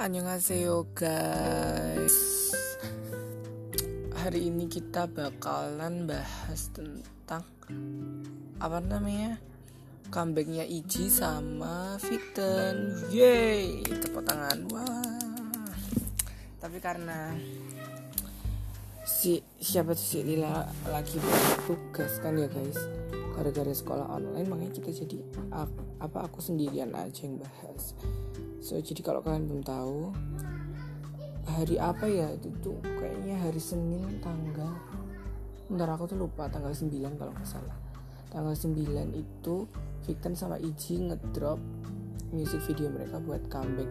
Annyeonghaseyo guys. Hari ini kita bakalan bahas tentang Apa namanya? Comebacknya Iji sama Victon Yeay Tepuk tangan. Wah. Tapi karena Si siapa sih Lila lagi tugas kan ya guys gara-gara sekolah online makanya kita jadi apa aku sendirian aja yang bahas. So jadi kalau kalian belum tahu hari apa ya? Itu tuh kayaknya hari Senin tanggal bentar aku tuh lupa tanggal 9 kalau nggak salah. Tanggal 9 itu Victor sama Iji ngedrop music video mereka buat comeback.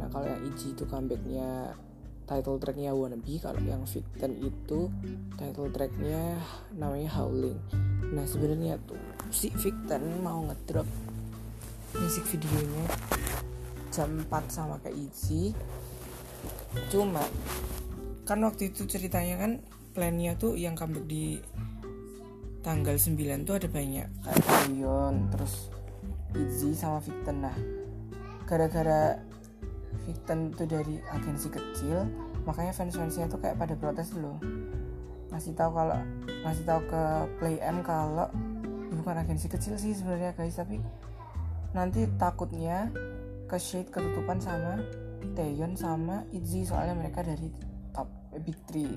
Nah kalau yang Iji itu comebacknya title tracknya Wannabe kalau yang Victor itu title tracknya namanya Howling. Nah sebenarnya tuh si Victor mau ngedrop music videonya jam 4 sama kayak Izzy. Cuma kan waktu itu ceritanya kan plannya tuh yang comeback di tanggal 9 tuh ada banyak kayak Taeyeon terus Izzy sama Victon nah gara-gara Tuh dari agensi kecil makanya fans-fansnya tuh kayak pada protes loh. Ngasih tahu kalau ngasih tahu ke Play M kalau bukan agensi kecil sih sebenarnya guys tapi nanti takutnya ke shade ketutupan sama Taeyeon sama Itzy soalnya mereka dari top big three.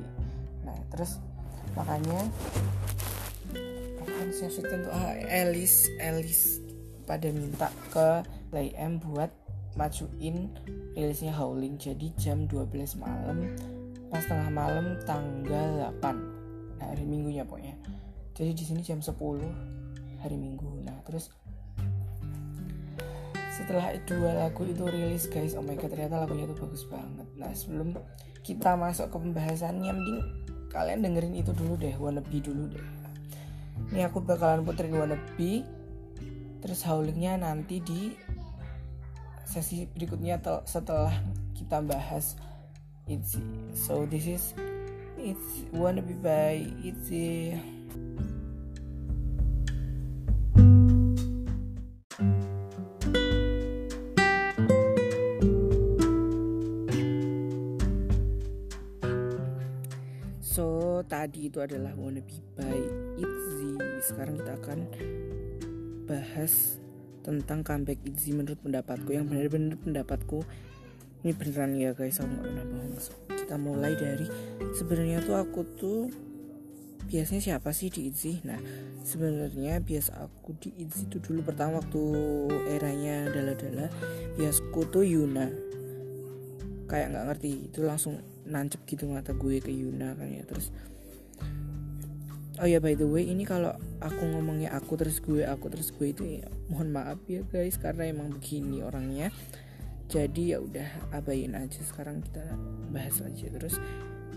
Nah terus makanya apaan sih tuh ah, Alice Alice pada minta ke Lay M buat majuin rilisnya Howling. Jadi jam 12 malam pas tengah malam tanggal 8 nah hari minggunya pokoknya. Jadi di sini jam 10 hari minggu. Nah terus setelah dua lagu itu rilis guys oh my god ternyata lagunya itu bagus banget. Nah sebelum kita masuk ke pembahasannya mending kalian dengerin itu dulu deh wannabe dulu deh. Ini aku bakalan puterin wannabe terus howlingnya nanti di sesi berikutnya setelah kita bahas Itzy so this is it's wannabe by Itzy tadi itu adalah Wannabe by Itzy Sekarang kita akan bahas tentang comeback Itzy menurut pendapatku. Yang benar-benar pendapatku Ini beneran ya guys aku gak pernah bohong. So, Kita mulai dari sebenarnya tuh aku tuh biasanya siapa sih di Itzy? Nah sebenarnya biasa aku di Itzy itu dulu pertama waktu eranya dala-dala biasku tuh Yuna. Kayak nggak ngerti itu langsung nancep gitu mata gue ke Yuna kan ya. Terus Oh ya by the way ini kalau aku ngomongnya aku terus gue aku terus gue itu ya, mohon maaf ya guys karena emang begini orangnya. Jadi ya udah abain aja sekarang kita bahas aja terus.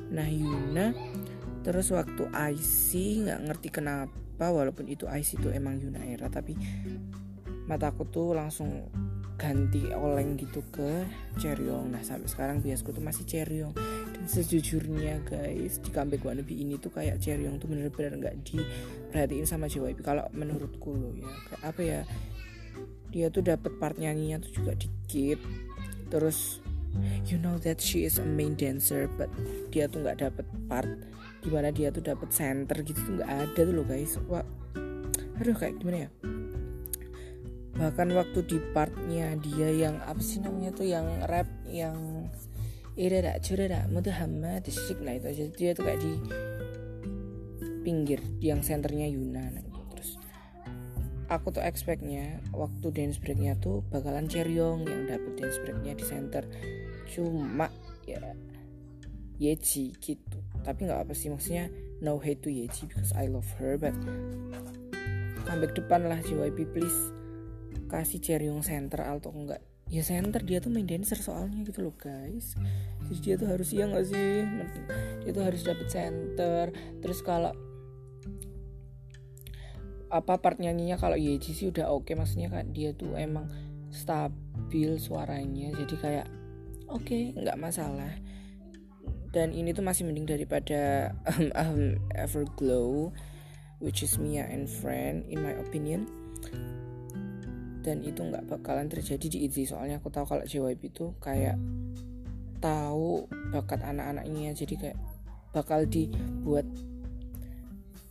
Nah Yuna terus waktu IC nggak ngerti kenapa walaupun itu IC itu emang Yuna era tapi mataku tuh langsung ganti oleng gitu ke Cheryong. Nah sampai sekarang biasku tuh masih Cheryong sejujurnya guys di comeback wannabe ini tuh kayak Cheryong tuh bener-bener nggak diperhatiin sama JYP kalau menurutku loh ya kayak apa ya dia tuh dapat part nyanyinya tuh juga dikit. Terus you know that she is a main dancer but dia tuh nggak dapat part di mana dia tuh dapat center gitu tuh nggak ada tuh loh guys. Wah aduh kayak gimana ya? Bahkan waktu di partnya dia yang apa sih namanya tuh yang rap yang irada curada hama disik nah itu. Aja dia tuh kayak di pinggir yang senternya Yuna nah, terus aku tuh expectnya waktu dance breaknya tuh bakalan Cheryong yang dapet dance breaknya di center. Cuma ya Yeji gitu. Tapi nggak apa sih maksudnya no hate to Yeji because I love her but comeback depan lah JYP please kasih Cheryong center atau enggak. Ya center dia tuh main dancer soalnya gitu loh guys jadi dia tuh harus iya gak sih? Dia tuh harus dapet center. Terus kalau apa part nyanyinya kalau Yeji sih udah oke okay. maksudnya kan dia tuh emang stabil suaranya jadi kayak oke okay, nggak masalah. Dan ini tuh masih mending daripada um, um, Everglow which is Mia and Friend in my opinion. Dan itu nggak bakalan terjadi di ITZY soalnya aku tahu kalau JYP itu kayak tahu bakat anak-anaknya. Jadi kayak bakal dibuat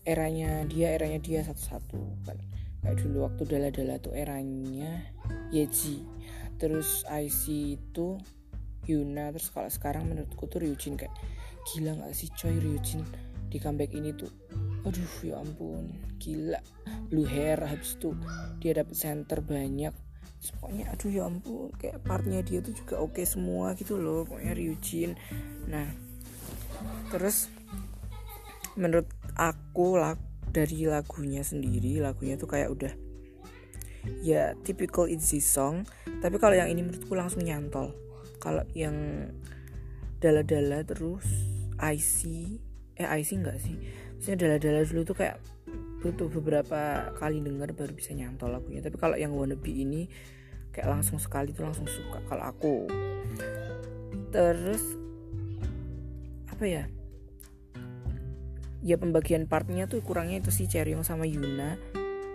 eranya dia eranya dia satu-satu. Kan kayak dulu waktu dala-dala tuh eranya Yeji. Terus IC itu Yuna terus kalau sekarang menurutku tuh Ryujin kayak gila nggak sih coy Ryujin di comeback ini tuh? Aduh ya ampun gila. Blue hair habis itu dia dapet center banyak pokoknya aduh ya ampun kayak partnya dia tuh juga oke okay semua gitu loh pokoknya Ryujin. Nah terus menurut aku lag dari lagunya sendiri lagunya tuh kayak udah ya typical easy song tapi kalau yang ini menurutku langsung nyantol. Kalau yang dala-dala terus IC eh IC enggak sih? Maksudnya dala-dala dulu tuh kayak butuh beberapa kali denger baru bisa nyantol lagunya. Tapi kalau yang wannabe ini kayak langsung sekali tuh langsung suka kalau aku. Terus apa ya? Ya pembagian partnya tuh kurangnya itu sih Cheryong sama Yuna.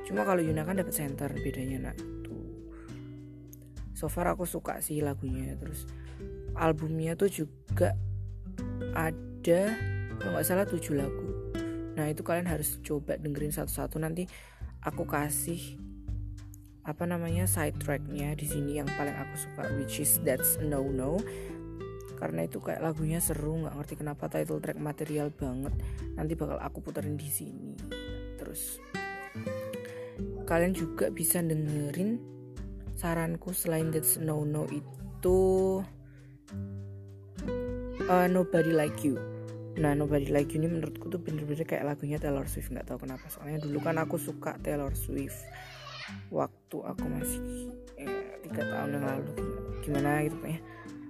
Cuma kalau Yuna kan dapat center bedanya nak so far aku suka sih lagunya. Terus albumnya tuh juga ada kalau nggak salah tujuh lagu. Nah itu kalian harus coba dengerin satu-satu. Nanti aku kasih apa namanya side tracknya di sini yang paling aku suka which is that's no no karena itu kayak lagunya seru nggak ngerti kenapa title track material banget. Nanti bakal aku puterin di sini. Terus kalian juga bisa dengerin saranku selain that's no no itu uh, nobody like you. Nah Nobody Like You ini menurutku tuh bener-bener kayak lagunya Taylor Swift nggak tahu kenapa. Soalnya dulu kan aku suka Taylor Swift waktu aku masih eh, tiga eh, tahun yang lalu. Gimana gitu ya?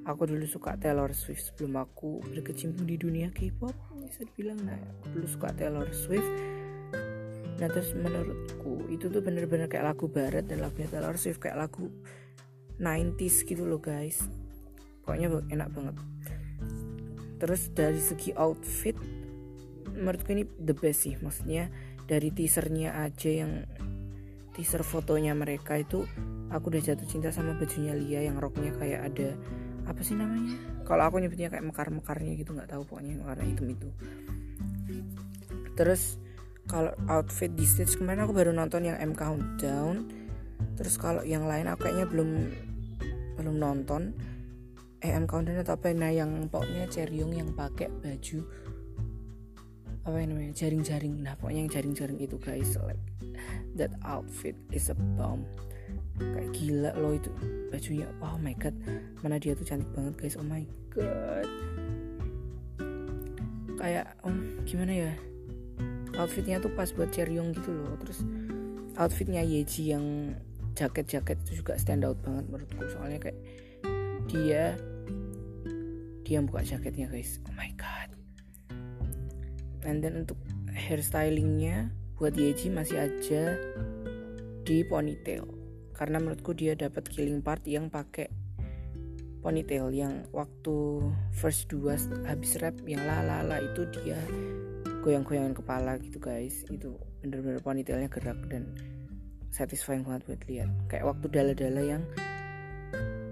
Aku dulu suka Taylor Swift sebelum aku berkecimpung di dunia K-pop bisa dibilang. Nah aku dulu suka Taylor Swift. Nah terus menurutku itu tuh bener-bener kayak lagu barat dan lagunya Taylor Swift kayak lagu 90s gitu loh guys. Pokoknya enak banget. Terus dari segi outfit menurutku ini the best sih. Maksudnya dari teasernya aja yang teaser fotonya mereka itu aku udah jatuh cinta sama bajunya Lia yang roknya kayak ada apa sih namanya? Kalau aku nyebutnya kayak mekar-mekarnya gitu nggak tahu pokoknya warna hitam itu. Terus kalau outfit di stage kemarin aku baru nonton yang M Countdown. Terus kalau yang lain aku kayaknya belum belum nonton. EM Countdown atau apa nah yang pokoknya Cheryong yang pakai baju apa yang namanya? Jaring-jaring. Nah pokoknya yang jaring-jaring itu guys. Like that outfit is a bomb. Kayak gila loh itu bajunya. Oh my god. Mana dia tuh cantik banget guys. Oh my god. Kayak om um, gimana ya? Outfitnya tuh pas buat Cheryong gitu loh. Terus outfitnya Yeji yang jaket-jaket itu juga stand out banget menurutku. Soalnya kayak dia dia buka jaketnya guys. Oh my god. And then untuk hairstylingnya buat Yeji masih aja di ponytail. Karena menurutku dia dapat killing part yang pakai ponytail yang waktu first dua habis rap yang lalala itu dia goyang-goyangan kepala gitu guys. Itu bener-bener ponytailnya gerak dan satisfying banget buat lihat. Kayak waktu dala-dala yang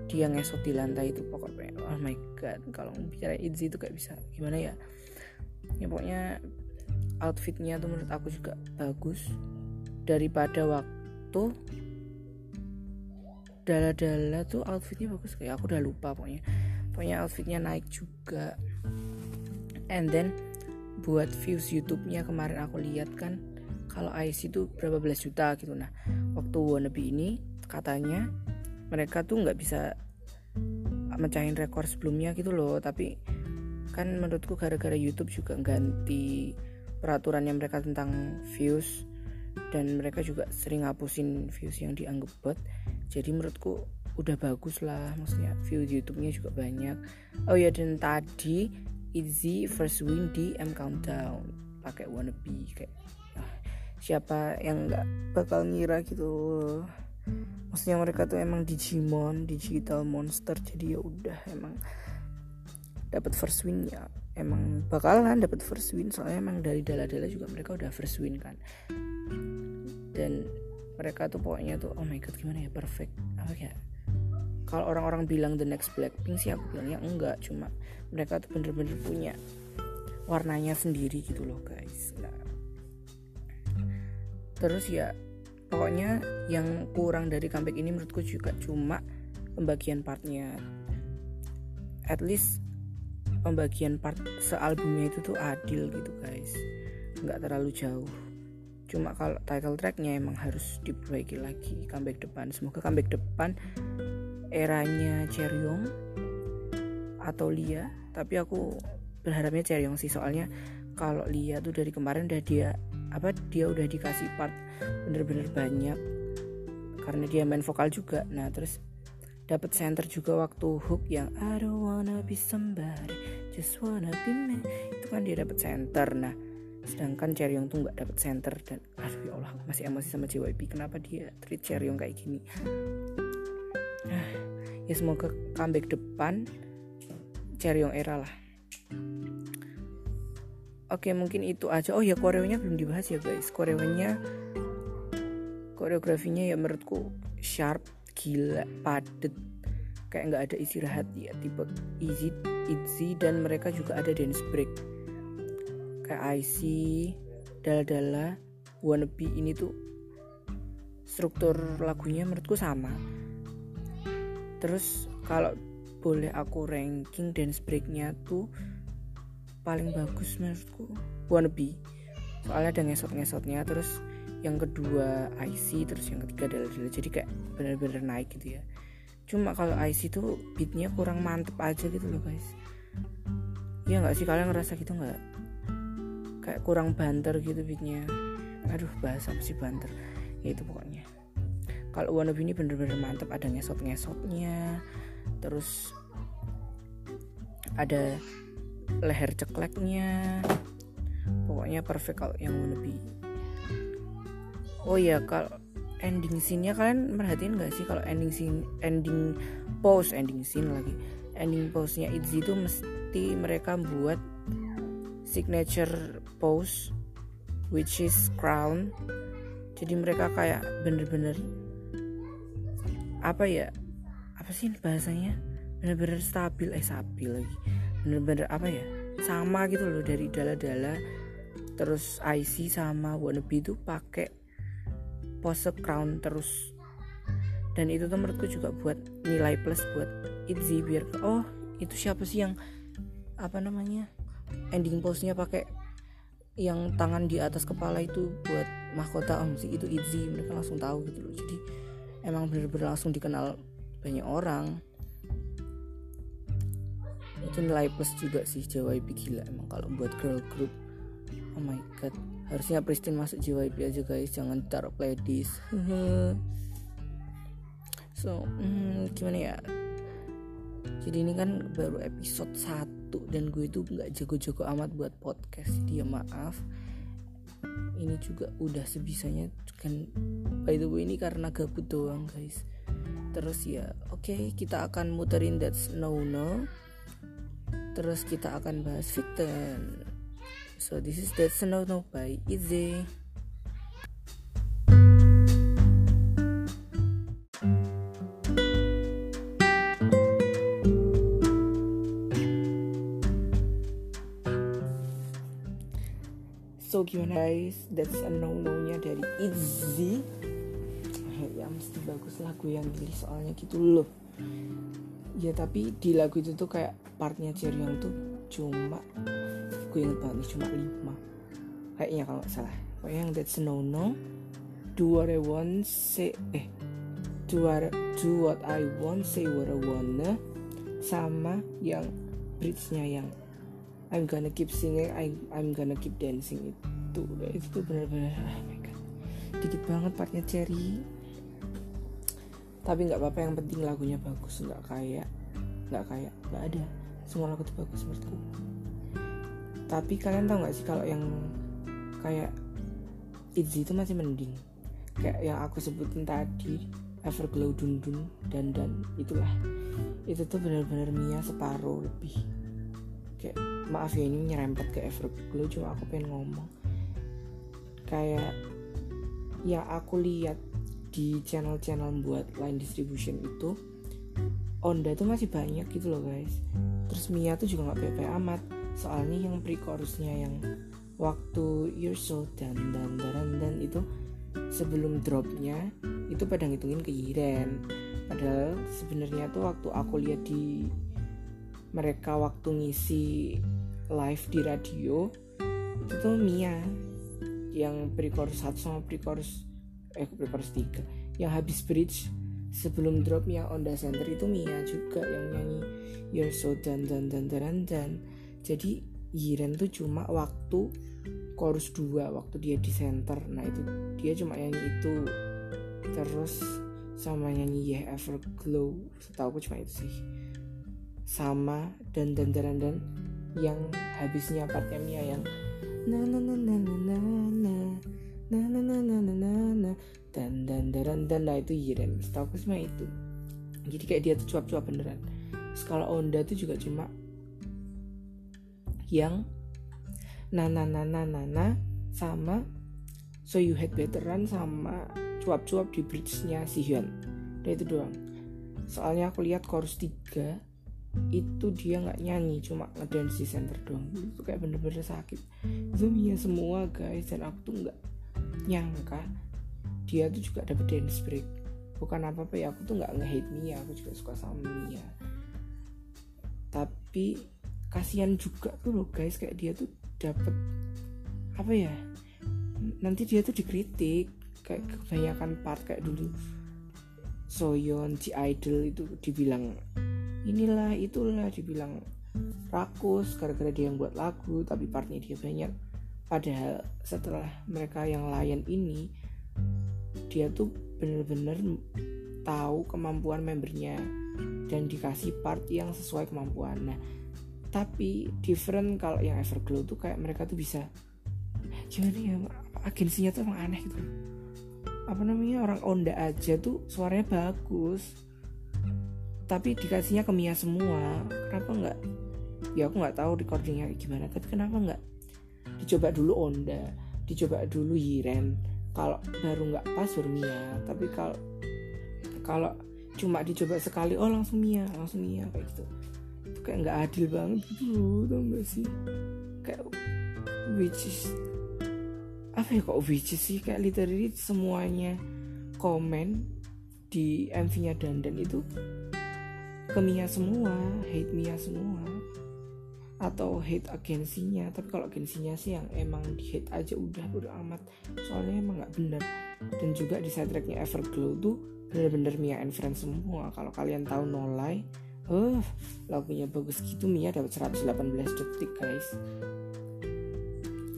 dia ngesot di lantai itu pokoknya oh my god kalau bicara Itzy itu kayak bisa gimana ya? Ya pokoknya outfitnya tuh menurut aku juga bagus. Daripada waktu dala-dala tuh outfitnya bagus kayak aku udah lupa pokoknya. Pokoknya outfitnya naik juga. And then buat views YouTube-nya kemarin aku lihat kan kalau IC itu berapa belas juta gitu. Nah waktu wannabe ini katanya mereka tuh nggak bisa mecahin rekor sebelumnya gitu loh. Tapi kan menurutku gara-gara YouTube juga ganti peraturan yang mereka tentang views dan mereka juga sering ngapusin views yang dianggap bot. Jadi menurutku udah bagus lah maksudnya view YouTube-nya juga banyak. Oh ya dan tadi Easy first win di M Countdown pakai wannabe kayak ah, siapa yang nggak bakal ngira gitu. Maksudnya mereka tuh emang Digimon digital monster jadi ya udah emang dapat first win ya emang bakalan dapat first win soalnya emang dari dala-dala juga mereka udah first win kan. Dan mereka tuh pokoknya tuh oh my god gimana ya perfect. Apa ya? Kalau orang-orang bilang the next Blackpink sih aku bilangnya enggak. Cuma mereka tuh bener-bener punya warnanya sendiri gitu loh guys. Nah. Terus ya pokoknya yang kurang dari comeback ini menurutku juga cuma pembagian partnya. At least pembagian part sealbumnya itu tuh adil gitu guys. Nggak terlalu jauh. Cuma kalau title tracknya emang harus diperbaiki lagi comeback depan. Semoga comeback depan eranya Cheryong atau Lia. Tapi aku berharapnya Cheryong sih soalnya kalau Lia tuh dari kemarin udah dia apa dia udah dikasih part bener-bener banyak. Karena dia main vokal juga. Nah terus dapat center juga waktu hook yang I don't wanna be somebody just wanna be me itu kan dia dapat center nah. Sedangkan Cheryong tuh nggak dapat center dan aduh ya Allah masih emosi sama JYP kenapa dia treat Cheryong kayak gini? Nah, ya semoga comeback depan Cheryong era lah. Oke mungkin itu aja. Oh ya koreonya belum dibahas ya guys. Koreonya Koreografinya ya menurutku Sharp Gila Padet Kayak nggak ada istirahat ya Tipe easy Easy dan mereka juga ada dance break. Kayak IC, Dala-Dala, Wannabe ini tuh struktur lagunya menurutku sama. Terus kalau boleh aku ranking dance breaknya tuh paling bagus menurutku Wannabe. Soalnya ada ngesot-ngesotnya terus yang kedua IC terus yang ketiga Dala-Dala jadi kayak bener-bener naik gitu ya cuma kalau IC tuh beatnya kurang mantep aja gitu loh guys. Ya nggak sih? Kalian ngerasa gitu nggak? Kayak kurang banter gitu beatnya. Aduh bahasa apa sih banter? Ya itu pokoknya. Kalau wannabe ini bener-bener mantep. Ada ngesot-ngesotnya. Terus ada leher cekleknya. Pokoknya perfect kalau yang wannabe. Oh ya kalau ending scene-nya kalian merhatiin gak sih kalau ending scene ending pose ending scene lagi? Ending pose-nya Itzy itu mesti mereka buat signature pose which is crown. Jadi mereka kayak bener-bener apa ya apa sih bahasanya? Bener-bener stabil eh stabil lagi. Bener-bener apa ya sama gitu loh dari dala-dala. Terus IC sama wannabe itu pakai pose crown terus. Dan itu tuh menurutku juga buat nilai plus buat Itzy biar oh itu siapa sih yang apa namanya ending pose-nya pakai yang tangan di atas kepala itu buat mahkota om sih itu easy mereka langsung tahu gitu loh. Jadi emang bener-bener langsung dikenal banyak orang. Itu nilai plus juga sih JYP gila emang kalau buat girl group. Oh my god harusnya Pristin masuk JYP aja guys. Jangan taruh playlist so hmm, gimana ya? Jadi ini kan baru episode 1 dan gue itu nggak jago-jago amat buat podcast. Dia maaf. Ini juga udah sebisanya kan by the way ini karena gabut doang guys. Terus ya oke okay, kita akan muterin that's no no terus kita akan bahas Victon so this is that's no no by Easy so gimana guys? That's a no no nya dari Itzy ya mesti bagus lagu yang pilih soalnya gitu loh. Ya tapi di lagu itu tuh kayak partnya Cheryong tuh cuma gue inget banget nih cuma lima. Kayaknya kalau nggak salah. Pokoknya yang that's no no do what I want say eh do what, do what I want say what I wanna. Sama yang bridge-nya yang I'm gonna keep singing I, I'm gonna keep dancing itu. Itu tuh bener-bener oh my god. Dikit banget partnya Cherry. Tapi nggak apa-apa yang penting lagunya bagus. Nggak kayak nggak kayak nggak ada. Semua lagu tuh bagus menurutku tapi kalian tau nggak sih kalau yang kayak Itzy itu masih mending? Kayak yang aku sebutin tadi Everglow Dun Dun dan dan itulah. Itu tuh benar-benar Mia separuh lebih. Kayak maaf ya ini nyerempet ke Everglow cuma aku pengen ngomong. Kayak yang aku lihat di channel-channel buat line distribution itu Onda tuh masih banyak gitu loh guys. Terus Mia tuh juga nggak PP amat soalnya yang pre-chorusnya yang waktu you're so dan dan dan dan itu sebelum dropnya itu pada ngitungin ke Yiren. Padahal sebenarnya tuh waktu aku lihat di mereka waktu ngisi live di radio itu tuh Mia yang pre-chorus 1 sama pre-chorus eh pre-chorus 3 yang habis bridge sebelum dropnya on the center itu Mia juga yang nyanyi You're so dan dan dan dan dan jadi Yiren tuh cuma waktu chorus 2 waktu dia di center nah itu dia cuma nyanyi itu terus sama nyanyi Yeah Everglow setahu aku cuma itu sih sama dan dan dan dan yang habisnya partnya Mia yang na na na na na na na na na na na na na na dan dan dan dan nah itu Yiren setahu aku cuma itu jadi kayak dia tuh cuap-cuap beneran skala Onda tuh juga cuma yang na na na na na na sama so you had better run sama cuap-cuap di bridge-nya si Hyun. Udah itu doang. Soalnya aku lihat chorus 3 itu dia nggak nyanyi cuma ngedance di center doang. Itu kayak bener-bener sakit. Mia semua guys. Dan aku tuh nggak nyangka dia tuh juga dapet dance break. Bukan apa apa ya aku tuh nggak nge-hate Mia aku juga suka sama Mia. Tapi kasihan juga tuh loh guys. Kayak dia tuh dapet apa ya nanti dia tuh dikritik kayak kebanyakan part kayak dulu. Soyeon si idol itu dibilang inilah itulah dibilang rakus gara-gara dia yang buat lagu tapi partnya dia banyak. Padahal setelah mereka yang lain ini dia tuh bener-bener tahu kemampuan membernya dan dikasih part yang sesuai kemampuan. Nah tapi different kalau yang Everglow tuh kayak mereka tuh bisa gimana ya agensinya tuh emang aneh gitu. Apa namanya orang Onda aja tuh suaranya bagus tapi dikasihnya ke Mia semua. Kenapa nggak? Ya aku nggak tahu recordingnya gimana tapi kenapa nggak? Dicoba dulu Onda dicoba dulu Yiren kalau baru nggak pas baru Mia tapi kalau kalau cuma dicoba sekali oh langsung Mia langsung Mia kayak gitu. itu kayak nggak adil banget gitu tau gak sih? Kayak which is apa ya kok which is sih? Kayak literally semuanya komen di MV-nya Dandan itu ke Mia semua hate Mia semua atau hate agensinya. Tapi kalau agensinya sih yang emang di hate aja udah udah amat. Soalnya emang nggak bener. Dan juga di side tracknya Everglow tuh bener-bener Mia and Friends semua. Kalau kalian tahu No Lie uh, lagunya bagus gitu Mia dapat 118 detik guys.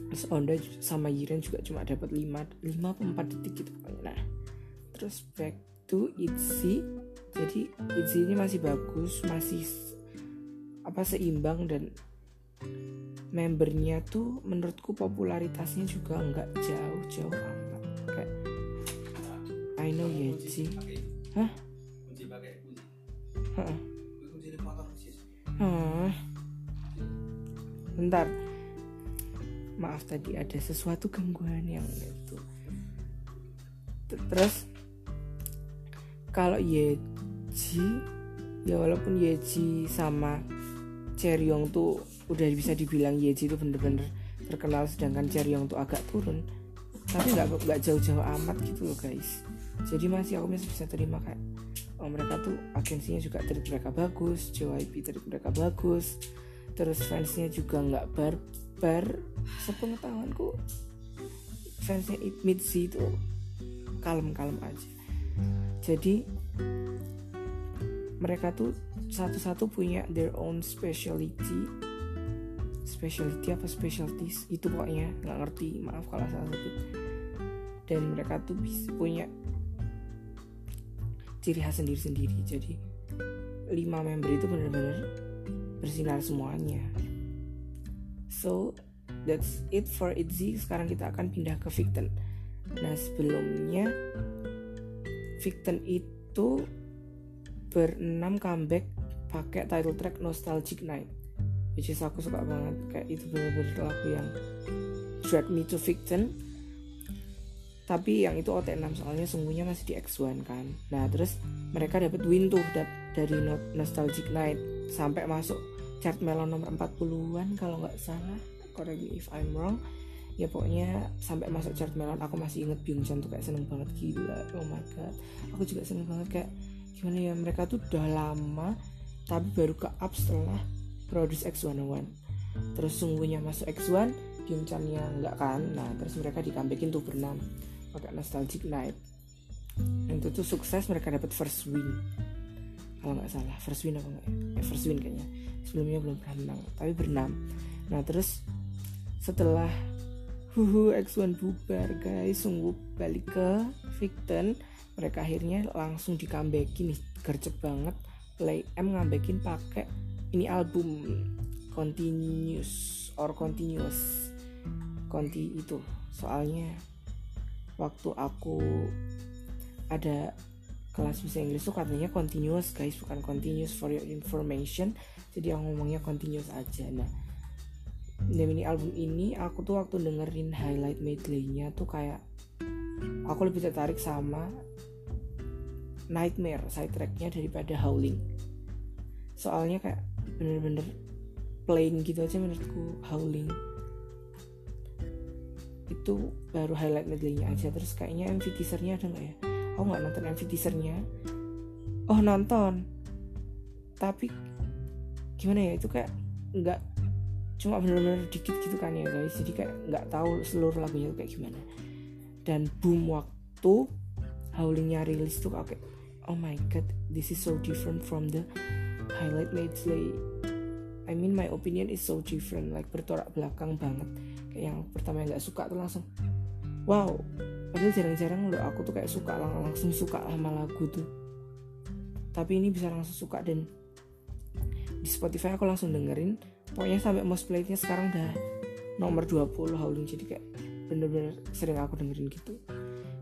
Terus Onda sama Yiren juga cuma dapat 5 5 4 detik gitu. Pokoknya nah terus back to Itzy. Jadi Itzy ini masih bagus masih apa seimbang dan membernya tuh menurutku popularitasnya juga nggak jauh-jauh amat. Kayak I know ya sih hah? Hah. Hah. bentar. Maaf tadi ada sesuatu gangguan yang itu. Terus? Kalau Yeji ya walaupun Yeji sama Cheryong tuh udah bisa dibilang Yeji itu bener-bener terkenal sedangkan Cheryong tuh agak turun. Tapi nggak nggak jauh-jauh amat gitu loh guys. Jadi masih aku masih bisa terima kayak mereka tuh agensinya juga dari mereka bagus JYP dari mereka bagus. Terus fansnya juga nggak barbar sepengetahuanku fansnya Mitzi itu kalem-kalem aja. Jadi mereka tuh satu-satu punya their own specialty specialty apa specialties? Itu pokoknya nggak ngerti maaf kalau salah sebut. Dan mereka tuh bisa punya ciri khas sendiri-sendiri. Jadi lima member itu benar-benar bersinar semuanya. So that's it for Itzy sekarang kita akan pindah ke Victon. Nah sebelumnya Victon itu berenam comeback pakai title track Nostalgic Night which is aku suka banget. Kayak itu bener-bener lagu yang drag me to Victon tapi yang itu OT6 soalnya sungguhnya masih di X1 kan. Nah terus mereka dapat win tuh dari Nostalgic Night. Sampai masuk chart melon nomor 40-an kalau nggak salah. Correct me if I'm wrong. Ya pokoknya sampai masuk chart melon aku masih inget Byungchan tuh kayak seneng banget gila. Oh my god. Aku juga seneng banget kayak gimana ya mereka tuh udah lama tapi baru ke up setelah produce X101 terus sungguhnya masuk X1 Byungchan-nya nggak kan? Nah terus mereka dikambekin tuh berenam pakai nostalgic night. Yang itu tuh sukses mereka dapat first win. Kalau nggak salah. First win apa enggak ya? First win kayaknya. Sebelumnya belum pernah menang tapi berenam. Nah terus setelah Huhu X1 bubar guys. Sungguh balik ke Victon. Mereka akhirnya langsung di comebackin nih. Gercep banget. Play M ngambekin pakai ini album continuous or continuous. Conti itu. Soalnya waktu aku ada kelas bahasa Inggris tuh katanya continuous guys bukan continuous for your information. Jadi yang ngomongnya continuous aja. Nah ini album ini aku tuh waktu dengerin highlight medley-nya tuh kayak aku lebih tertarik sama Nightmare side tracknya daripada Howling. Soalnya kayak bener-bener plain gitu aja menurutku Howling itu baru highlight medley-nya aja. Terus kayaknya MV teasernya ada nggak ya? Aku nggak nonton MV teasernya. Oh nonton. Tapi gimana ya itu kayak nggak cuma bener-bener dikit gitu kan ya guys. Jadi kayak nggak tahu seluruh lagunya kayak gimana. Dan boom waktu Howlingnya rilis tuh kayak oh my god this is so different from the highlight medley. I mean my opinion is so different. Like bertolak belakang banget yang pertama yang nggak suka tuh langsung wow padahal jarang-jarang loh aku tuh kayak suka lang langsung suka sama lagu tuh. Tapi ini bisa langsung suka dan di Spotify aku langsung dengerin. Pokoknya sampai most playednya sekarang udah nomor 20 Howling jadi kayak bener-bener sering aku dengerin gitu.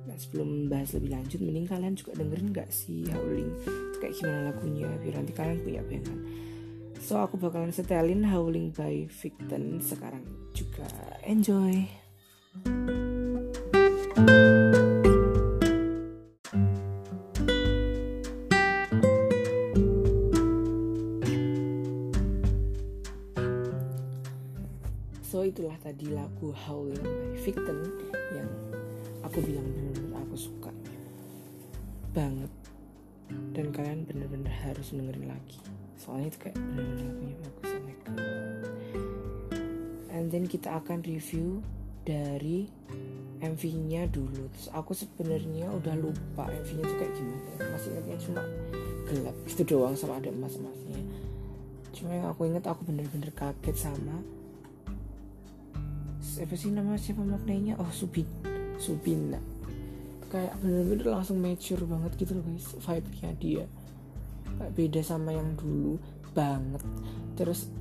Nah sebelum bahas lebih lanjut mending kalian juga dengerin gak sih Howling kayak gimana lagunya? Biar nanti kalian punya bayangan So aku bakalan setelin Howling by Victon sekarang juga. Enjoy. So itulah tadi lagu Howling by Victon akan review dari MV-nya dulu. Terus aku sebenarnya udah lupa MV-nya tuh kayak gimana. Masih ingatnya cuma gelap itu doang sama ada emas-emasnya cuma yang aku ingat aku bener-bener kaget sama siapa sih nama siapa maknanya oh Subin. Subin nah kayak bener-bener langsung mature banget gitu loh guys vibe-nya dia. Kayak beda sama yang dulu banget. Terus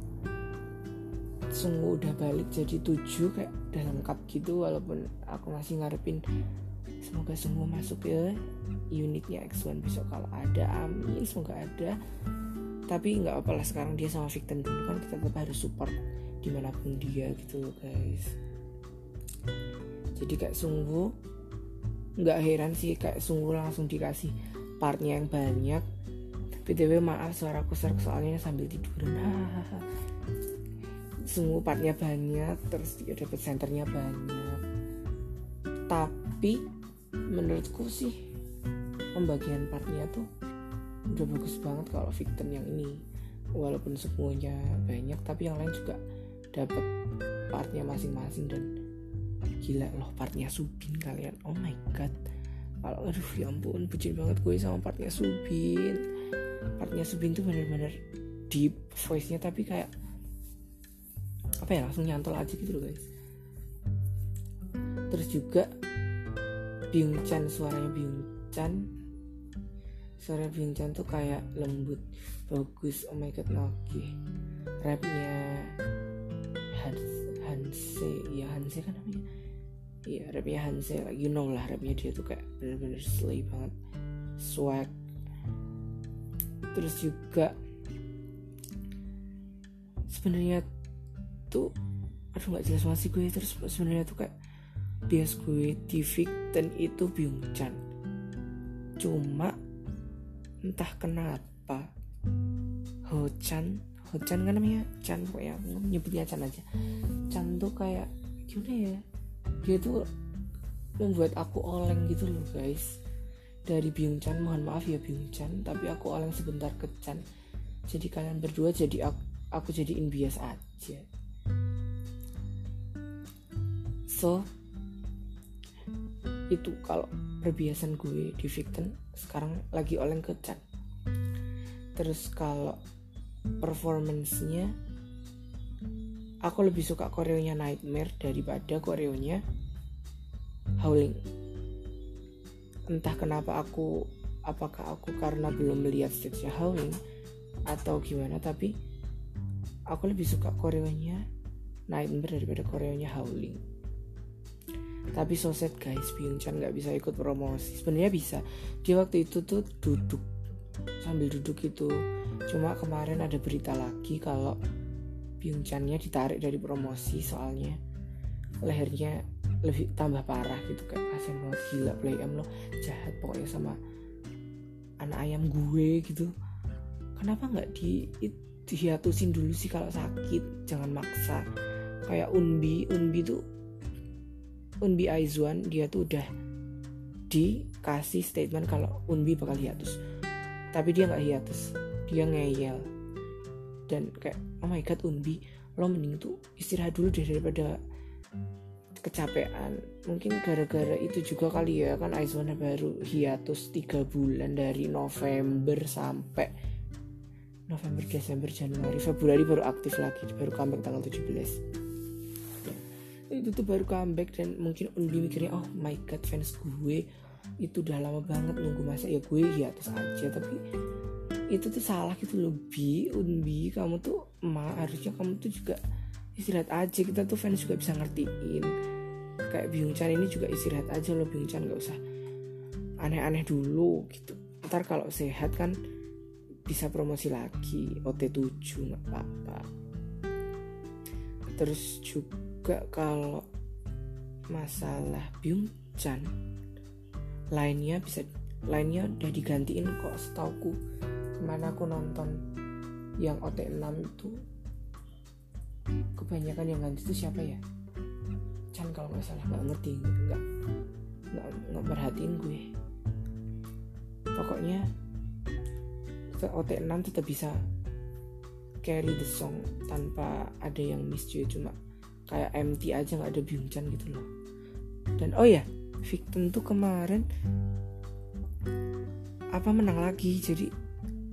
sungguh udah balik jadi tujuh kayak udah lengkap gitu walaupun aku masih ngarepin semoga sungguh masuk ya unitnya X1 besok kalau ada amin semoga ada. Tapi nggak apa lah sekarang dia sama Victor dulu kan kita tetap harus support di mana pun dia gitu loh guys. Jadi kayak sungguh nggak heran sih kayak sungguh langsung dikasih partnya yang banyak. Btw maaf suaraku serak soalnya sambil tiduran sungguh partnya banyak terus dia dapat senternya banyak. Tapi menurutku sih pembagian partnya tuh udah bagus banget kalau Victor yang ini. Walaupun semuanya banyak tapi yang lain juga dapat partnya masing-masing dan gila loh partnya Subin kalian. Oh my god. Kalau aduh ya ampun bucin banget gue sama partnya Subin. Partnya Subin tuh bener-bener deep voice nya tapi kayak apa ya langsung nyantol aja gitu loh guys. Terus juga Byung Chan suaranya Byung Chan suara Byung Chan tuh kayak lembut bagus. Oh my god oke rapnya Hans Hanse. Ya Hanse kan namanya. Iya rapnya Hanse. Like you know lah rapnya dia tuh kayak bener-bener slay banget. Swag. Terus juga sebenarnya tuh aduh nggak jelas masih gue. Terus sebenarnya tuh kayak bias gue di Victon itu Byung-chan. Cuma entah kenapa Ho-chan Ho-chan kan namanya? Chan pokoknya nyebutnya Chan aja. Chan tuh kayak gimana ya? Dia tuh membuat aku oleng gitu loh guys. Dari Byung Chan mohon maaf ya Byung Chan tapi aku oleng sebentar ke Chan. Jadi kalian berdua jadi aku, aku jadiin bias aja so itu kalau perbiasan gue di Victon sekarang lagi oleng ke Chan terus kalau performance-nya aku lebih suka koreonya Nightmare daripada koreonya Howling. Entah kenapa aku apakah aku karena belum melihat stage Howling atau gimana tapi aku lebih suka koreonya Nightmare daripada koreonya Howling tapi so sad guys Byung-chan nggak bisa ikut promosi. Sebenarnya bisa. Dia waktu itu tuh duduk sambil duduk itu. Cuma kemarin ada berita lagi kalau Byung-channya ditarik dari promosi soalnya lehernya lebih tambah parah gitu kayak kasian banget. Gila play M lo jahat pokoknya sama anak ayam gue gitu. Kenapa nggak di dihiatusin dulu sih kalau sakit? Jangan maksa. Kayak Unbi Unbi tuh Unbi Aizwan dia tuh udah dikasih statement kalau Unbi bakal hiatus. Tapi dia nggak hiatus. Dia ngeyel. Dan kayak oh my god Unbi lo mending tuh istirahat dulu deh daripada kecapean. Mungkin gara-gara itu juga kali ya kan Aizwan baru hiatus 3 bulan dari November sampai November Desember Januari. Februari baru aktif lagi baru comeback tanggal 17 itu tuh baru comeback dan mungkin Undi mikirnya oh my god fans gue itu udah lama banget nunggu masa. Ya gue ya terus aja tapi itu tuh salah gitu loh bi. Unbi kamu tuh emak harusnya kamu tuh juga istirahat aja. Kita tuh fans juga bisa ngertiin. Kayak Byung Chan ini juga istirahat aja loh Byung Chan. Gak usah aneh-aneh dulu gitu. Ntar kalau sehat kan bisa promosi lagi. OT7 nggak apa-apa. Terus juga juga kalau masalah Byung Chan lainnya bisa lainnya udah digantiin kok setauku. Ke mana aku nonton yang OT6 itu kebanyakan yang ganti itu siapa ya? Chan kalau nggak salah nggak ngerti nggak nggak nggak perhatiin gue. Pokoknya OT6 tetap bisa carry the song tanpa ada yang miss cuma kayak empty aja nggak ada Byungchan gitu loh. Dan oh ya Victon tuh kemarin apa menang lagi. Jadi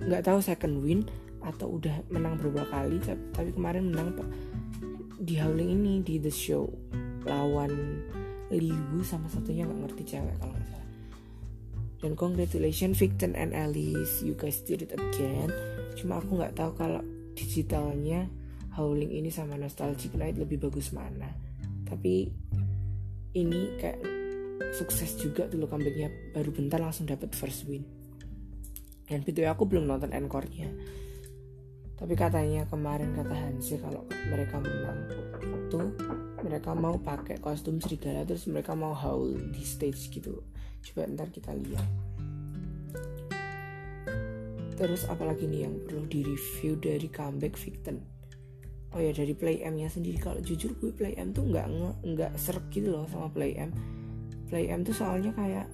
nggak tahu second win atau udah menang beberapa kali tapi kemarin menang di Howling ini di the show lawan Liu sama satunya nggak ngerti cewek kalau nggak salah. Dan congratulations Victon and Alice. You guys did it again. Cuma aku nggak tahu kalau digitalnya Howling ini sama Nostalgic Night lebih bagus mana. Tapi ini kayak sukses juga lo comebacknya. Baru bentar langsung dapat first win. Dan video aku belum nonton encore-nya. Tapi katanya kemarin kata Hansi kalau mereka menang tuh mereka mau pakai kostum serigala terus mereka mau howl di stage gitu. Coba ntar kita lihat. Terus apalagi nih yang perlu di review dari comeback Victon oh ya dari Play M nya sendiri. Kalau jujur gue Play M tuh nggak nggak serk gitu loh sama Play M. Play M tuh soalnya kayak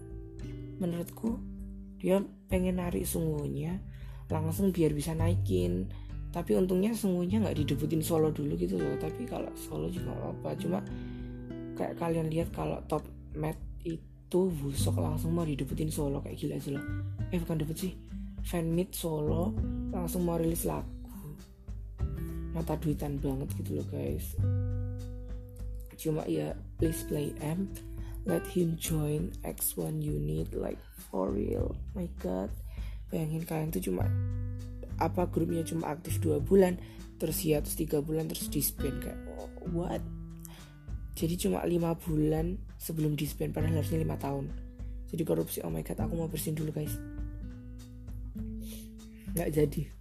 menurutku dia pengen narik sungguhnya langsung biar bisa naikin. Tapi untungnya sungguhnya nggak didebutin solo dulu gitu loh. Tapi kalau solo juga apa cuma kayak kalian lihat kalau top mat itu busok langsung mau didebutin solo kayak gila aja loh. Eh bukan debut sih. Fan meet solo langsung mau rilis lagu mata duitan banget gitu loh guys. Cuma ya please play M. Let him join X1 unit like for real. My god. Bayangin kalian tuh cuma apa grupnya cuma aktif dua bulan terus ya terus tiga bulan terus disband kayak oh, what? Jadi cuma lima bulan sebelum disband padahal harusnya lima tahun. Jadi korupsi oh my god aku mau bersihin dulu guys. Nggak jadi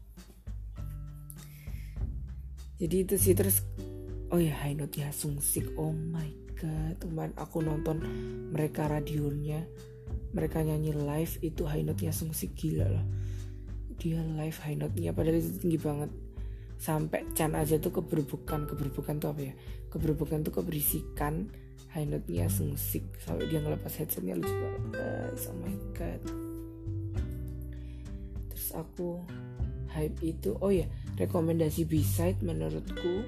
jadi itu sih terus oh ya high note ya Sung Sik oh my god kemarin aku nonton mereka radionya mereka nyanyi live itu high note-nya sungsik gila loh. Dia live high note-nya padahal itu tinggi banget. Sampai Chan aja tuh keberbukan keberbukan tuh apa ya? Keberbukan tuh keberisikan high note-nya sungsik sampai dia ngelepas headsetnya lucu banget oh my god. Terus aku hype itu oh ya rekomendasi B-side menurutku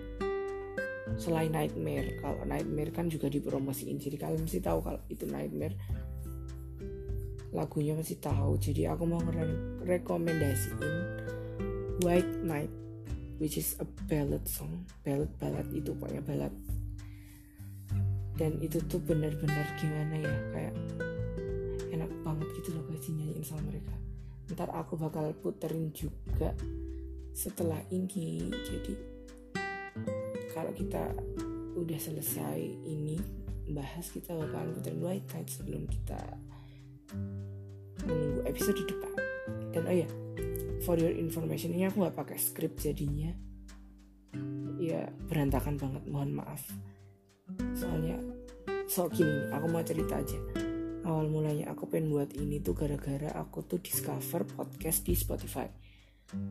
selain Nightmare kalau Nightmare kan juga dipromosiin. Jadi kalian mesti tahu kalau itu Nightmare. Lagunya masih tahu. Jadi aku mau rekomendasiin White Night which is a ballad song. Ballad ballad itu pokoknya ballad. Dan itu tuh benar-benar gimana ya kayak enak banget gitu loh guys nyanyiin sama mereka. Ntar aku bakal puterin juga setelah ini jadi kalau kita udah selesai ini bahas kita bakal puterin white night sebelum kita menunggu episode depan. Dan oh ya for your information ini aku nggak pakai skrip jadinya. Ya berantakan banget mohon maaf. Soalnya so gini aku mau cerita aja. Awal mulanya aku pengen buat ini tuh gara-gara aku tuh discover podcast di Spotify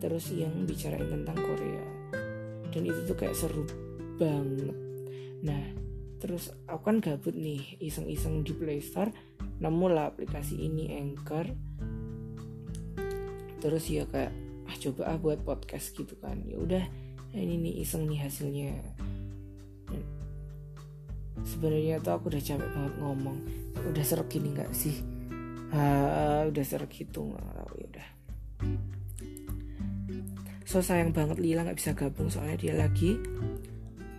terus yang bicarain tentang Korea. Dan itu tuh kayak seru banget. Nah terus aku kan gabut nih iseng-iseng di Play Store nemu lah aplikasi ini Anchor. Terus ya kayak ah coba ah buat podcast gitu kan. Ya udah ini nih iseng nih hasilnya. Sebenarnya tuh aku udah capek banget ngomong. Udah serak gini nggak sih? Ah, udah serak gitu nggak tahu ya udah so sayang banget Lila nggak bisa gabung soalnya dia lagi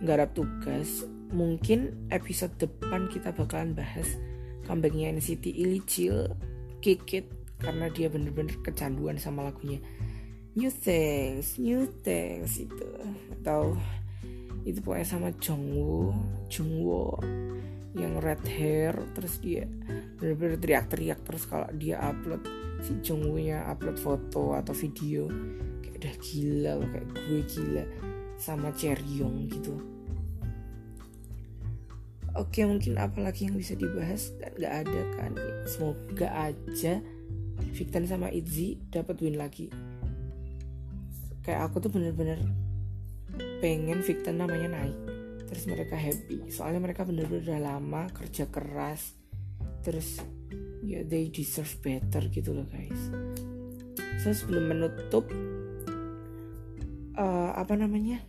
garap tugas. Mungkin episode depan kita bakalan bahas comebacknya NCT Illicil Kikit karena dia bener-bener kecanduan sama lagunya. New Things New Things itu. Atau itu pokoknya sama Jongwoo Jungwoo yang red hair terus dia bener-bener teriak-teriak terus kalau dia upload si Jungwoo nya upload foto atau video udah gila loh kayak gue gila sama Cheryong gitu. Oke mungkin apalagi yang bisa dibahas? Dan gak ada kan? Semoga aja Victor sama Itzy dapat win lagi. Kayak aku tuh bener-bener pengen Victor namanya naik. Terus mereka happy. Soalnya mereka bener-bener udah lama kerja keras. Terus ya they deserve better gitu loh guys. So sebelum menutup uh, apa namanya?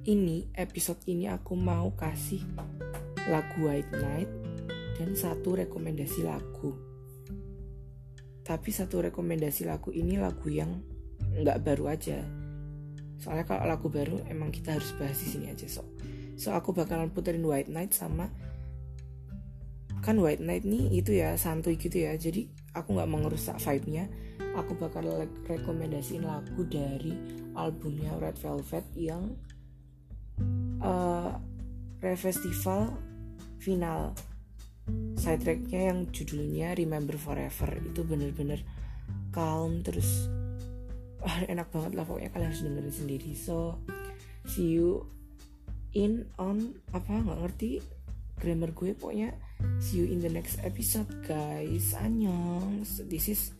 Ini episode ini aku mau kasih lagu White Night dan satu rekomendasi lagu. Tapi satu rekomendasi lagu ini lagu yang nggak baru aja. Soalnya kalau lagu baru emang kita harus bahas di sini aja so. So aku bakalan puterin White Night sama kan White Night nih itu ya santuy gitu ya. Jadi aku nggak mau ngerusak vibe-nya aku bakal rekomendasiin lagu dari albumnya Red Velvet yang uh, Festival final. Side tracknya yang judulnya Remember Forever. Itu bener-bener calm terus enak banget lah. Pokoknya kalian harus dengerin sendiri. So see you in on apa nggak ngerti grammar gue. Pokoknya see you in the next episode guys. Annyeong. This is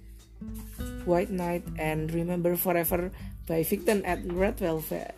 White Night and Remember Forever by Victon at Red Velvet.